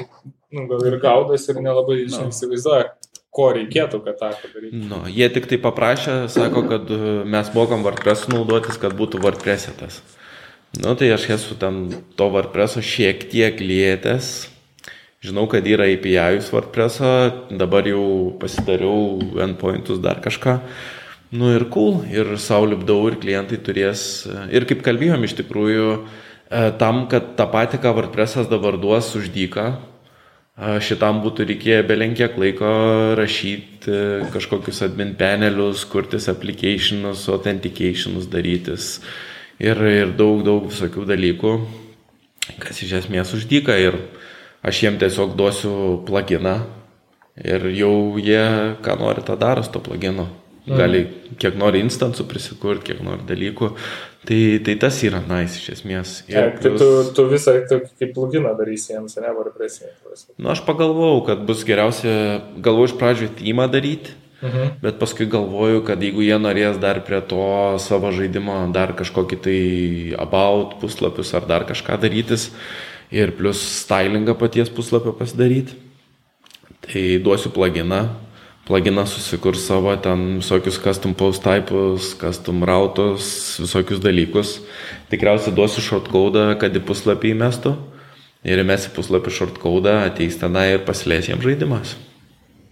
nu, gal ir gaudas ir nelabai, žinai, no. įsivaizduoja, ko reikėtų, kad tą padarytų. Nu, jie tik tai paprašė, sako, kad uh, mes mokam WordPress naudotis, kad būtų WordPress tas. Nu, tai aš esu ten to WordPress šiek tiek lietęs. Žinau, kad yra API WordPress, dabar jau pasidariau endpointus dar kažką. Uh, Nu ir cool, ir savo lipdau, ir klientai turės, ir kaip kalbėjom iš tikrųjų, e, tam, kad tą patį, ką WordPress'as dabar duos už dyką, e, šitam būtų reikėję belenkiek laiko rašyti e, kažkokius admin panelius, kurtis applicationus, authenticationus darytis ir, ir daug, daug visokių dalykų, kas iš esmės uždyka ir aš jiem tiesiog duosiu pluginą ir jau jie, ką nori, tą daro su to pluginu. mm. gali kiek nori instansų prisikurti, kiek nori dalykų. Tai, tai tas yra nice iš esmės. Ir ja, tai plus... tu, tu visą kaip pluginą darysi jiems, ne WordPress'e. Nu, aš pagalvojau, kad bus geriausia, galvoju iš pradžių týmą daryti. Mhm. Bet paskui galvoju, kad jeigu jie norės dar prie to savo žaidimo dar kažkokį tai about puslapius ar dar kažką darytis ir plus stylingą paties puslapio pasidaryti, tai duosiu pluginą, pluginas susikurs savo ten visokius custom post typus, custom rautus, visokius dalykus. Tikriausiai duosiu shortcode, kad į puslapį įmestų. Ir įmesi puslapį shortcode, ateis tenai ir pasileis jiems žaidimas.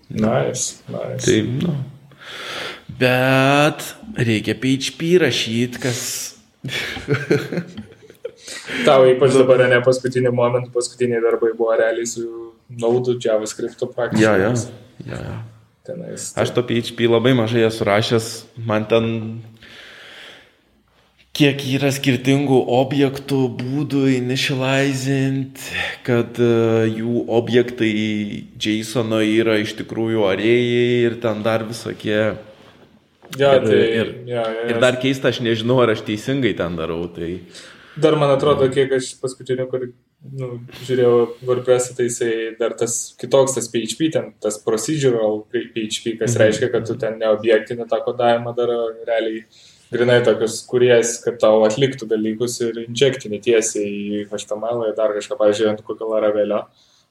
Nice, nice. Tai, nu. Bet reikia PHP rašyti, kas... [LAUGHS] Tau ypač dabar ne paskutiniu momentu, paskutiniai darbai buvo realiai su Node, JavaScript praktiškai. Ja, ja. ja, ja tenais. Tai... Aš to PHP labai mažai esu rašęs, man ten kiek yra skirtingų objektų, būdų initializint, kad uh, jų objektai JSON yra iš tikrųjų arėjai ir ten dar visokie. Ja, ir, tai, ir, ja, ja, ir dar keista, aš nežinau, ar aš teisingai ten darau. Tai... Dar man atrodo, kiek aš paskutiniu, kur nu, žiūrėjau WordPress, tai jisai dar tas kitoks, tas PHP, ten tas procedural PHP, kas mhm. reiškia, kad tu ten neobjektinį tą kodavimą daro realiai grinai tokius kuriejas, kad tau atliktų dalykus ir injektinį tiesiai į HTML ir dar kažką, pavyzdžiui, ant kokio laravelio.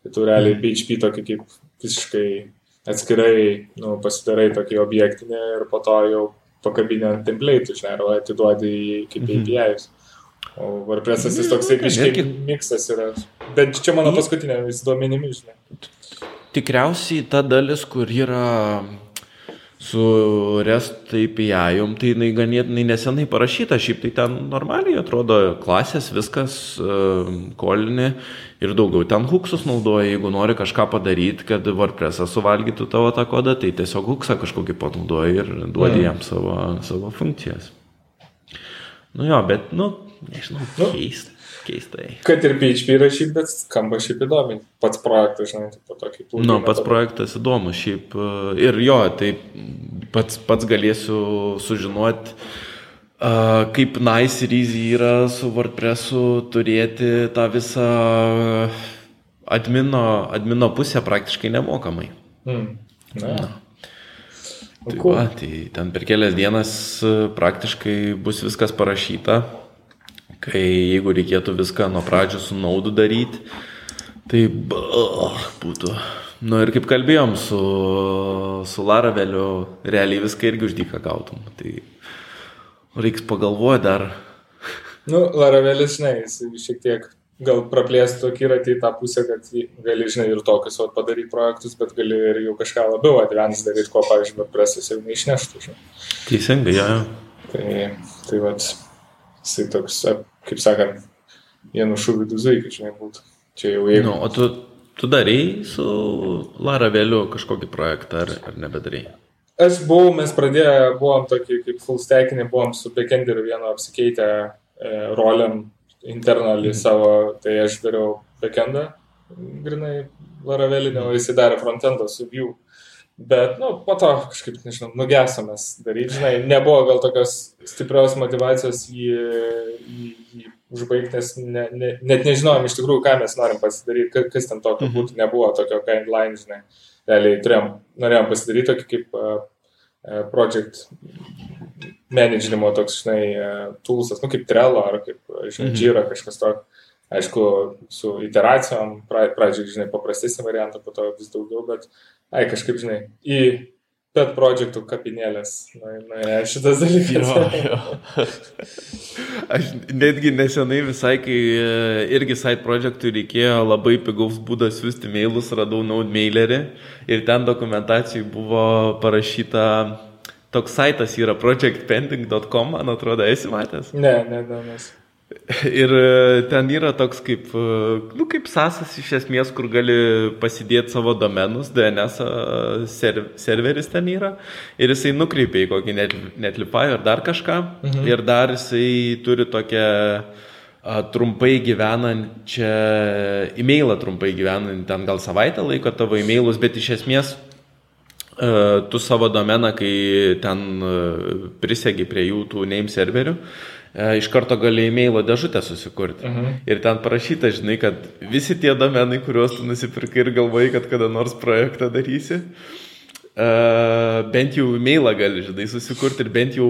Tai tu realiai PHP mhm. tokį kaip visiškai atskirai nu, pasidarai tokį objektinį ir po to jau pakabinę ant template, žinai, arba atiduodi kaip mhm. API'us. O WordPress'as jis toksai biškai miksas yra. Bet čia mano paskutinė duomenimis, žinai. Tikriausiai ta dalis, kur yra su REST API, tai jinai ganėtinai nesenai parašyta, šiaip tai ten normaliai atrodo klasės, viskas, kolinė ir daugiau ten huksus naudoja, jeigu nori kažką padaryti, kad WordPress'as suvalgytų tavo tą kodą, tai tiesiog huksą kažkokį panaudoja ir duodi mm. jam savo, savo funkcijas. Nu jo, bet, nu, nežinau, nu, keista. Keistai. Kad ir PHP rašyti, bet skamba šiaip įdomiai. Pats projektas, žinai, tai po tokį plūdimą. Nu, pats projektas įdomus šiaip. E, ir jo, tai pats, pats galėsiu sužinoti, uh, kaip nice ir easy yra su WordPressu turėti tą visą admino, admino pusę praktiškai nemokamai. Mm. Na. Na. Tai, va, tai ten per kelias dienas e, praktiškai bus viskas parašyta kai jeigu reikėtų viską nuo pradžių su naudu daryti, tai bah, būtų. Nu ir kaip kalbėjom su, su Laraveliu, realiai viską irgi uždyką gautum. Tai reiks pagalvoti dar. Nu, Laravelis, žinai, jis šiek tiek gal praplėstų akiratį į tą pusę, kad gali, žinai, ir tokius vat, padaryti projektus, bet gali ir jau kažką labiau advance daryti, ko, pavyzdžiui, presas jau neišneštų. Žinai. Teisingai, jo. Tai, tai vat, jisai toks, kaip sakant, vienu šūviu du zaikai, žinai, būtų. Čia jau jeigu. Nu, o tu, tu darai su Laraveliu kažkokį projektą ar, ar nebedarai? Aš buvau, mes pradėję, buvom tokį kaip full stackinį, buvom su backenderiu vienu apsikeitę e, roliam internalį mm. savo, tai aš dariau backendą, grinai Laravelinio, jis darė frontendą su Vue. Bet, nu, po to kažkaip, nežinau, nugesamės daryti, žinai, nebuvo gal tokios stiprios motivacijos jį, jį, jį užbaigti, nes ne, ne, net nežinojom iš tikrųjų, ką mes norim pasidaryti, kas ten tokio mhm. būtų, nebuvo tokio guideline, žinai. Realiai turėjom, norėjom pasidaryti tokį kaip uh, project managerimo toks, žinai, uh, toolsas, nu, kaip Trello ar kaip, žinai, mhm. Jira kažkas tokio. Aišku, su iteracijom, pradžiai, žinai, paprastesnį variantą, po to vis daugiau, bet uh, ai kažkaip, žinai, į pet projektų kapinėlės. Na, na, šitas dalykas. Jo, jo. [LAUGHS] Aš netgi nesenai visai, kai e, irgi side projektui reikėjo labai pigaus būdą siūsti mailus, radau Node mailerį ir ten dokumentacijai buvo parašyta toks saitas yra projectpending.com, man atrodo, esi matęs? Ne, ne, ne, nes. Ir e, ten yra toks kaip, e, nu, kaip sasas iš esmės, kur gali pasidėti savo domenus, DNS serv serveris ten yra. Ir jisai nukreipia į kokį Netlify ar dar kažką. Mhm. Ir dar jisai turi tokią trumpai gyvenančią, e-mailą trumpai gyvenant, ten gal savaitę laiko tavo e-mailus, bet iš esmės tu savo domeną, kai ten prisegi prie jų tų name serverių, iš karto gali e-mailo dėžutę susikurti. Uh -huh. Ir ten parašyta, žinai, kad visi tie domenai, kuriuos tu nusipirkai ir galvai, kad kada nors projektą darysi, Uh, bent jau mailą gali, žinai, susikurti ir bent jau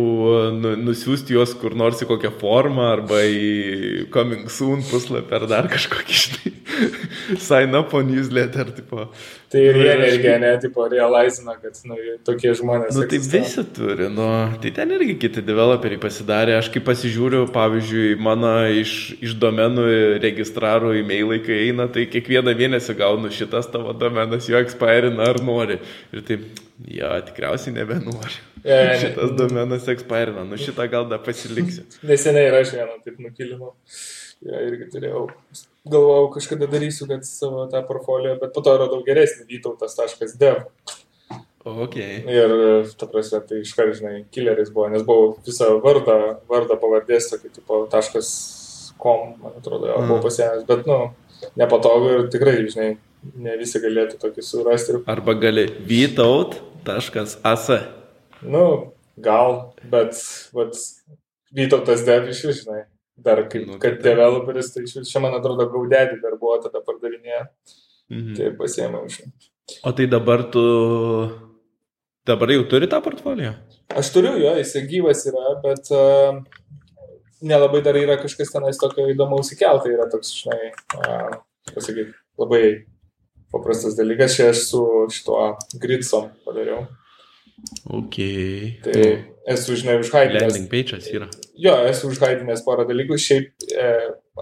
nu, nusiųsti juos kur nors į kokią formą arba į coming soon puslapį ar dar kažkokį, žinai, [LAUGHS] sign up on newsletter, tipo. Tai ir jie irgi, ne, tipo, realizina, kad nu, tokie žmonės. Nu, tai visi turi, nu, tai ten irgi kiti developeriai pasidarė. Aš kaip pasižiūriu, pavyzdžiui, mano iš, iš domenų registrarų e-mailai, kai eina, tai kiekvieną mėnesį gaunu šitas tavo domenas, jo expirina ar nori. Ir taip, jo, tikriausiai nebenori. Yeah, Šitas domenas expirina, nu šitą gal dar pasiliksiu. Neseniai ir aš vieną taip nukilinau. Ja, irgi turėjau galvojau, kažkada darysiu, kad savo tą portfolio, bet po to radau geresnį vytautas.dev. Okay. Ir, ta prasme, tai iškart, žinai, killeris buvo, nes buvau visą vardą, vardą pavardės, tokį tipo .com, man atrodo, jau buvau mm. pasiemęs, bet, nu, nepatogu ir tikrai, žinai, ne visi galėtų tokį surasti. Arba gali vytaut.as. Nu, gal, bet, vat, vytautas dev iš, žinai, dar kaip, nu, kad tai developeris, tai čia man atrodo gaudėdį dar buvo tada pardavinėję. Mhm. Tai pasiėmiau iš. O tai dabar tu, dabar jau turi tą portfoliją? Aš turiu jo, jis gyvas yra, bet uh, nelabai dar yra kažkas tenais tokio įdomaus įkelta, yra toks, žinai, uh, pasakyti, labai paprastas dalykas, čia aš su šituo gridsom padariau. Ok. Tai esu, žinai, užhaidinęs. Landing page'as yra. Jo, esu užhaidinęs porą dalykų. Šiaip e,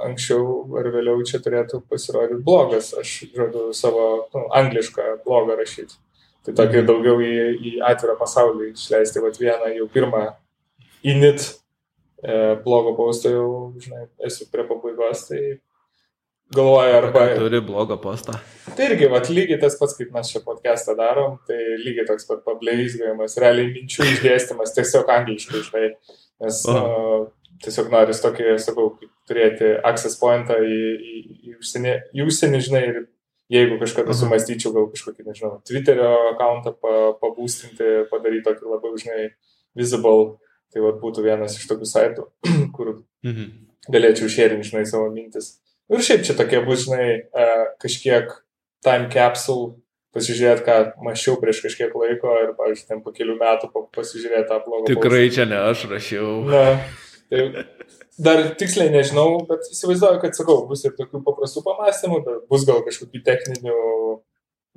anksčiau ar vėliau čia turėtų pasirodyti blogas. Aš žadu savo nu, anglišką blogą rašyti. Tai tokį mhm. daugiau į, į atvirą pasaulį išleisti. Vat vieną jau pirmą init e, blogo postą jau, žinai, esu prie pabaigos. Tai galvoja arba... Turi blogą postą. Tai irgi, vat, lygiai tas pats, kaip mes čia podcastą darom, tai lygiai toks pat pableizgavimas, realiai minčių išdėstymas tiesiog angliškai, žinai, nes uh, tiesiog noris tokį, sakau, turėti access pointą į, į, į, užsienį, į užsienį, žinai, ir jeigu kažkada -huh. sumastyčiau, gal kažkokį, nežinau, Twitterio akantą pabūstinti, padaryti tokį labai, žinai, visible, tai vat būtų vienas iš tokių saitų, [CLEARS THROAT] kur mhm. galėčiau šėrinti, žinai, savo mintis. Ir šiaip čia tokie bus, žinai, e, kažkiek time capsule, pasižiūrėti, ką mačiau prieš kažkiek laiko ir, pavyzdžiui, ten po kelių metų pasižiūrėti tą blogą. Tikrai pausą. čia ne aš rašiau. Na, tai dar tiksliai nežinau, bet įsivaizduoju, kad, sakau, bus ir tokių paprastų pamastymų, bet bus gal kažkokių techninių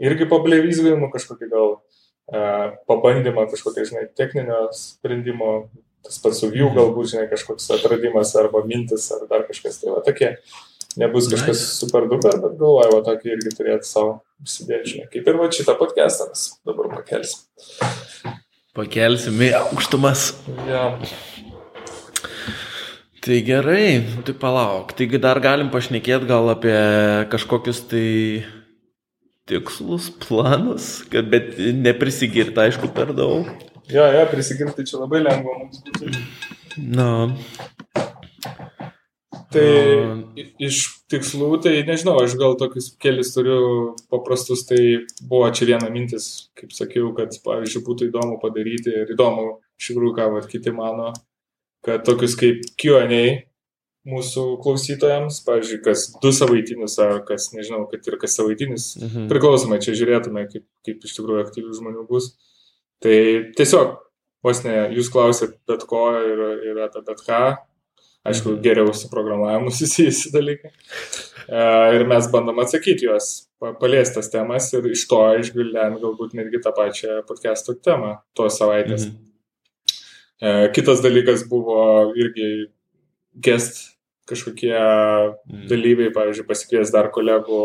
irgi pablevizgavimų, kažkokį gal uh, pabandymą, kažkokio, žinai, techninio sprendimo, tas pats su view galbūt, žinai, kažkoks atradimas arba mintis ar dar kažkas. Tai va tokie nebus kažkas super duper, bet galvoju, va tokį irgi turėti savo įsidėti, žinai. Kaip ir va šitą podcastą mes dabar pakelsim. Pakelsim į aukštumas. Ja. Tai gerai, tai palauk. Taigi dar galim pašnekėti gal apie kažkokius tai tikslus, planus, kad bet neprisigirti, aišku, per daug. Jo, jo, prisigirti čia labai lengva mums būtų. Na. Tai iš tikslų, tai nežinau, aš gal tokius kelius turiu paprastus, tai buvo čia viena mintis, kaip sakiau, kad, pavyzdžiui, būtų įdomu padaryti ir įdomu, iš tikrųjų, ką vat, kiti mano, kad tokius kaip QA mūsų klausytojams, pavyzdžiui, kas du savaitinius ar kas, nežinau, kad ir kas savaitinis, mhm. priklausomai čia žiūrėtume, kaip, kaip iš tikrųjų aktyvių žmonių bus. Tai tiesiog, vos ne, jūs klausėt bet ko ir, ir apie bet ką, aišku, mhm. geriau su programavimu [LAUGHS] susijusi dalykai. E, ir mes bandom atsakyti juos, paliestas temas ir iš to išgvildent galbūt netgi tą pačią podcast'o temą tos savaitės. Mhm. E, kitas dalykas buvo irgi guest kažkokie mhm. dalyviai, pavyzdžiui, pasikvies dar kolegų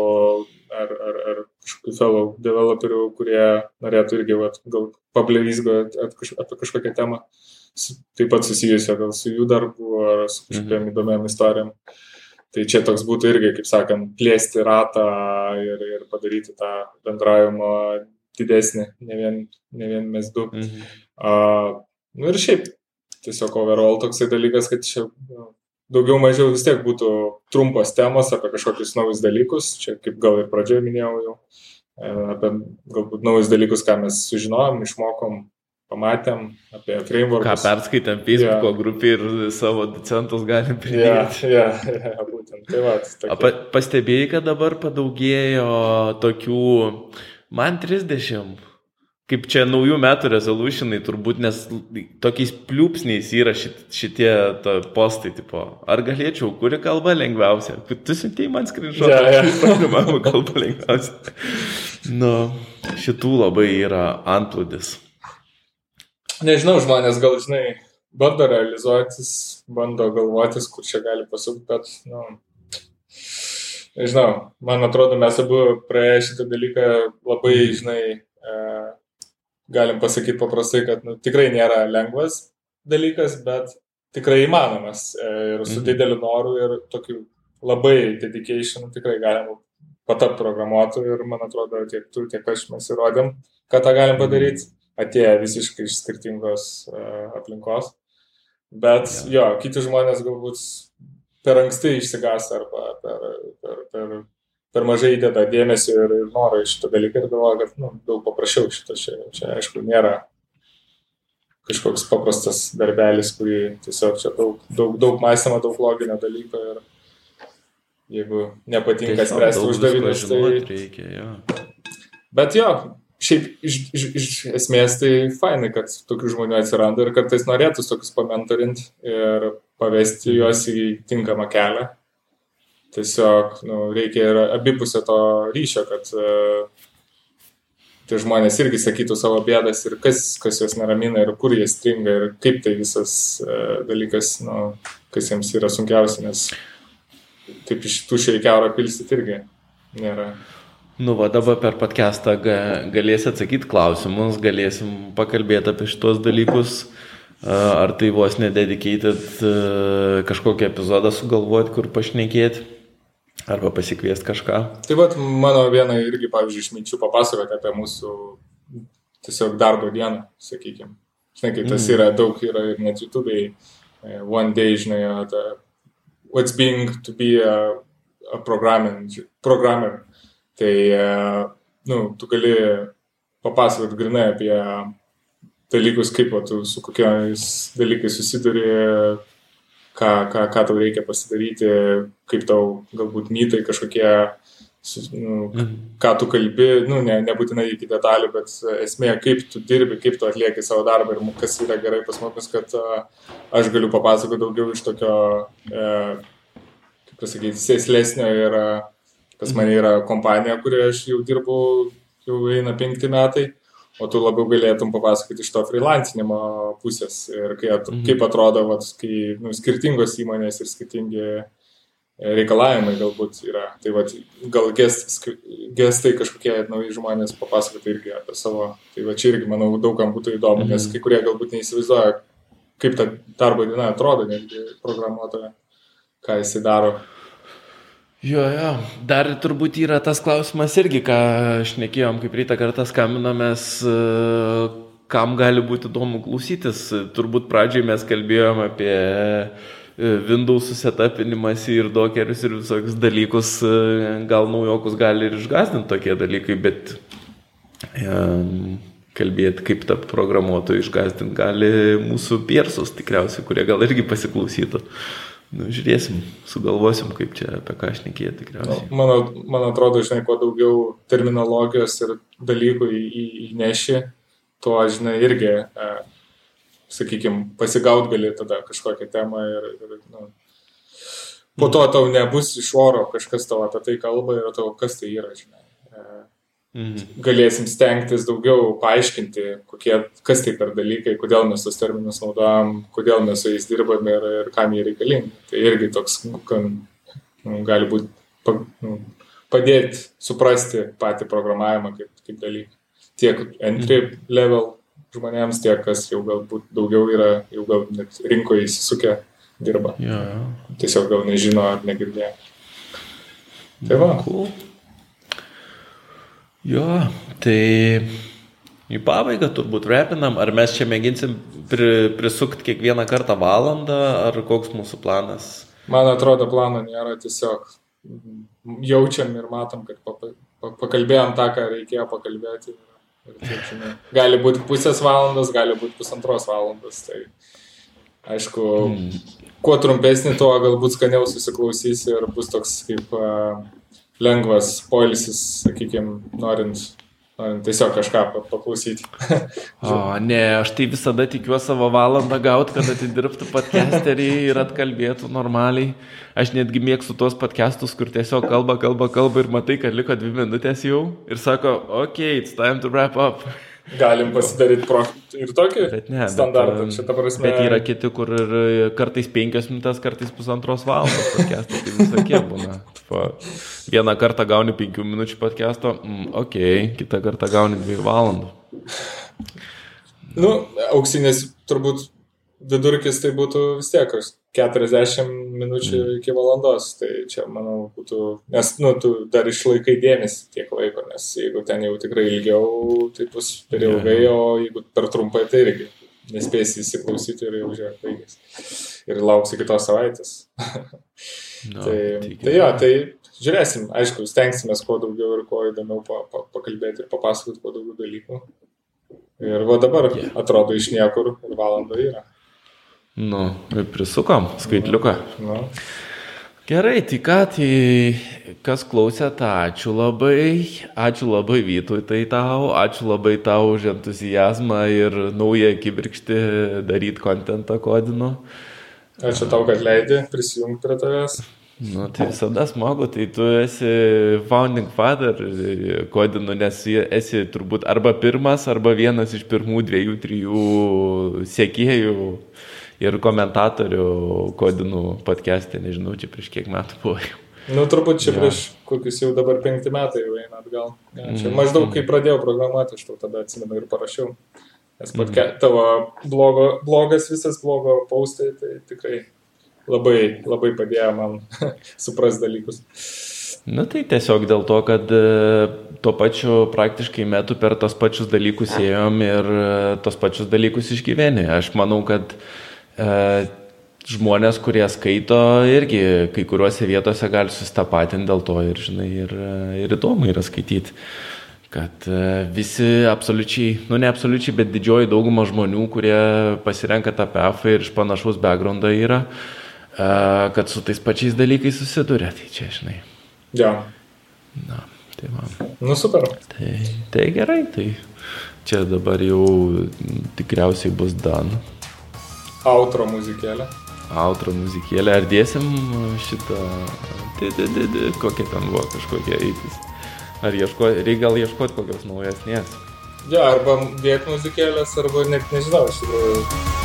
ar, ar, ar kažkokių fellow developerių, kurie norėtų irgi vat, gal pablevizgo apie kažkokią temą. Uh, taip pat susijusio gal su jų darbu ar su kažkokiam mhm. įdomiam istorijom. Tai čia toks būtų irgi, kaip sakant, plėsti ratą ir, ir padaryti tą bendravimo didesnį, ne vien, ne vien mes du. Mhm. Uh, nu ir šiaip, tiesiog overall toksai dalykas, kad čia nu, daugiau mažiau vis tiek būtų trumpos temos apie kažkokius naujus dalykus, čia kaip gal ir pradžioje minėjau jau, apie galbūt naujus dalykus, ką mes sužinojom, išmokom, pamatėm, apie framework. Ką perskaitėm Facebook'o yeah. grupį ir savo docentus galim pridėti. Ja, ja, ja, būtent. Tai va, tokia... pa, pastebėjai, kad dabar padaugėjo tokių, man 30 kaip čia naujų metų resolutionai turbūt, nes tokiais pliūpsniais yra šit, šitie postai, tipo, ar galėčiau, kuri kalba lengviausia? Tu siuntėjai man skrinšotą, yeah, yeah. [LAUGHS] programavimo kalba lengviausia. Nu, šitų labai yra antplūdis. Nežinau, žmonės gal, žinai, bando realizuotis, bando galvotis, kur čia gali pasukti, bet, nu, nežinau, man atrodo, mes abu praėję šitą dalyką labai, žinai, e, galim pasakyti paprastai, kad nu, tikrai nėra lengvas dalykas, bet tikrai įmanomas e, ir su mhm. dideliu noru ir tokiu labai dedication tikrai galim patapti programuotoju ir man atrodo tiek tu, tiek aš mes įrodėm, kad tą galim padaryti, mhm. Atėję visiškai iš skirtingos uh, aplinkos. Bet ja. jo, kiti žmonės galbūt per anksti išsigas arba per, per, per per mažai įdeda dėmesio ir, ir noro į šitą dalyką ir galvoja, kad nu, daug paprasčiau šitą čia, čia aišku nėra kažkoks paprastas darbelis, kurį tiesiog čia daug, daug, daug mąstymo, daug loginio dalyko ir jeigu nepatinka tiesiog spręsti uždavinius, tai reikia, jo. Bet jo, šiaip iš, iš, iš esmės tai fainai, kad tokių žmonių atsiranda ir kartais norėtų tokius pamentorinti ir pavesti juos į tinkamą kelią tiesiog nu, reikia ir abipusio to ryšio, kad uh, tie žmonės irgi sakytų savo bėdas ir kas, kas juos neramina ir kur jie stringa ir kaip tai visas uh, dalykas, nu, kas jiems yra sunkiausia, nes taip iš tušio į keurą pilstyti irgi nėra. Nu, va dabar per podcastą ga, galėsi atsakyti klausimus, galėsim pakalbėti apie šitos dalykus. Ar tai vos nededicated kažkokį epizodą sugalvoti, kur pašnekėti? Arba pasikviesti kažką. Tai vad mano viena irgi, pavyzdžiui, išminčių papasakoti apie mūsų tiesiog darbo dieną, sakykime. Žinai, kaip tas mm. yra, daug yra ir net YouTube'ai, e, one day, žinai, ta, what's being to be a, a programmer. Tai, e, nu, tu gali papasakoti grinai apie dalykus, kaip o, tu su kokiais dalykais susiduri, ką, ką, ką tau reikia pasidaryti, kaip tau galbūt mytai kažkokie, nu, mhm. ką tu kalbi, nu, ne, nebūtinai iki detalių, bet esmė, kaip tu dirbi, kaip tu atlieki savo darbą ir kas yra gerai pas mus, kad uh, aš galiu papasakoti daugiau iš tokio, uh, kaip pasakyti, sėslesnio ir pas mane yra kompanija, kurioje aš jau dirbu, jau eina penkti metai o tu labiau galėtum papasakoti iš to freelancinimo pusės ir kaip, mhm. kaip atrodo, vat, kai nu, skirtingos įmonės ir skirtingi reikalavimai galbūt yra. Tai vat, gal gest, gestai kažkokie nauji žmonės papasakoti irgi apie savo. Tai va čia irgi, manau, daugam būtų įdomu, mhm. nes kai kurie galbūt neįsivaizduoja, kaip ta darbo diena atrodo, netgi programuotoja, ką jisai daro. Jo, jo, dar turbūt yra tas klausimas irgi, ką šnekėjom, kaip rytą kartą skaminomės, e, kam gali būti įdomu klausytis. Turbūt pradžiai mes kalbėjom apie e, Windows susetapinimas ir dokerius ir visokius dalykus, e, gal naujokus gali ir išgazdinti tokie dalykai, bet um, kalbėti, kaip tą programuotojų išgazdinti gali mūsų piersus tikriausiai, kurie gal irgi pasiklausytų. Nu, žiūrėsim, sugalvosim, kaip čia apie ką aš nekėjau tikriausiai. Nu, man, man atrodo, žinai, kuo daugiau terminologijos ir dalykų į, į, įneši, tuo, žinai, irgi, e, sakykime, pasigaut gali tada kažkokią temą ir, ir nu, po to tau nebus iš oro kažkas tau apie tai kalba ir tau kas tai yra, žinai. Mhm. Galėsim stengtis daugiau paaiškinti, kokie, kas tai per dalykai, kodėl mes tos terminus naudojam, kodėl mes su jais dirbame ir, ir kam jie reikalingi. Tai irgi toks, kan, nu, gali būti pa, nu, padėti suprasti patį programavimą kaip, kaip dalyką. Tiek entry mhm. level žmonėms, tiek kas jau galbūt daugiau yra, jau gal net rinkoje įsisukę dirba. Ja, ja. Tiesiog gal nežino ar negirdėjo. Tai va. Cool. Jo, tai į pabaigą turbūt repinam, ar mes čia mėginsim pri, prisukti kiekvieną kartą valandą, ar koks mūsų planas? Man atrodo, plano nėra, tiesiog jaučiam ir matom, kad pakalbėjom tą, ką reikėjo pakalbėti. Ir taip, žinai, gali būti pusės valandos, gali būti pusantros valandos. Tai aišku, mm. kuo trumpesnį, tuo galbūt skaniau susiklausysi ir bus toks kaip uh, lengvas poilsis, sakykime, norint Tiesiog kažką paklausyti. [LAUGHS] o, ne, aš tai visada tikiuosi savo valandą gauti, kad atidirbtų podcasterį ir atkalbėtų normaliai. Aš netgi mėgstu tuos podcastus, kur tiesiog kalba, kalba, kalba ir matai, kad liko dvi minutės jau ir sako, ok, it's time to wrap up. [LAUGHS] Galim pasidaryti pro ir tokį bet ne, standartą, bet, šitą prasme. Bet yra kiti, kur ir kartais penkias minutės, kartais pusantros valandos podcastai, visokie būna. Vieną kartą gauni penkių minučių podcast'o, mm, ok, kitą kartą gauni dviejų valandų. Nu, auksinės turbūt vidurkis tai būtų vis tiek 40 minučių mm. iki valandos. Tai čia, manau, būtų, nes, nu, tu dar išlaikai dėmesį tiek laiko, nes jeigu ten jau tikrai ilgiau, tai bus per ilgai, o jeigu per trumpai, tai irgi nespėsi įsiklausyti ir jau žiūrėk, baigės. Ir lauksi kitos savaitės. [LAUGHS] no, tai, tai jo, tai žiūrėsim, aišku, stengsime kuo daugiau ir kuo įdomiau pa, pa, pakalbėti ir papasakoti kuo daugiau dalykų. Ir va dabar yeah. atrodo iš niekur ir valanda yra. Nu, prisukom skaitliuką. Nu. Gerai, tai ką, tai kas klausė, tai ačiū labai, ačiū labai Vytui tai tau, ačiū labai tau už entuzijazmą ir naują kibirkštį daryti kontentą kodinu. Ačiū tau, kad leidai prisijungti prie tavęs. Nu, tai visada smagu, tai tu esi founding father kodinu, nes esi turbūt arba pirmas, arba vienas iš pirmų dviejų, trijų sėkėjų ir komentatorių kodinų podcast'e, nežinau, čia prieš kiek metų buvo. Nu, turbūt čia ja. prieš kokius jau dabar penkti metai jau eina atgal. Ja, čia mm. maždaug, kai pradėjau programuoti, aš tau tada atsimenu ir parašiau. Nes mm. podca tavo blogo, blogas visas blogo paustai, tai tikrai labai, labai padėjo man [LAUGHS] supras dalykus. Na tai tiesiog dėl to, kad e, tuo pačiu praktiškai metu per tos pačius dalykus ėjom ir e, tos pačius dalykus išgyvenė. Aš manau, kad E, žmonės, kurie skaito, irgi kai kuriuose vietose gali sustapatinti dėl to ir, žinai, ir, ir įdomu yra skaityti. Kad e, visi absoliučiai, nu ne absoliučiai, bet didžioji dauguma žmonių, kurie pasirenka tą PF ir iš panašaus backgroundo yra, e, kad su tais pačiais dalykais susiduria. Tai čia, žinai. Ja. Na, tai man. Nu, super. Tai, tai gerai, tai čia dabar jau tikriausiai bus dan. Outro muzikėlė. Outro muzikėlė. Ar dėsim šitą... Kokia ten buvo kažkokia eitis? Ar ieško... reikia gal ieškoti kokios naujesnės? Ja, arba dėt muzikėlės, arba net nežinau, iš tikrųjų.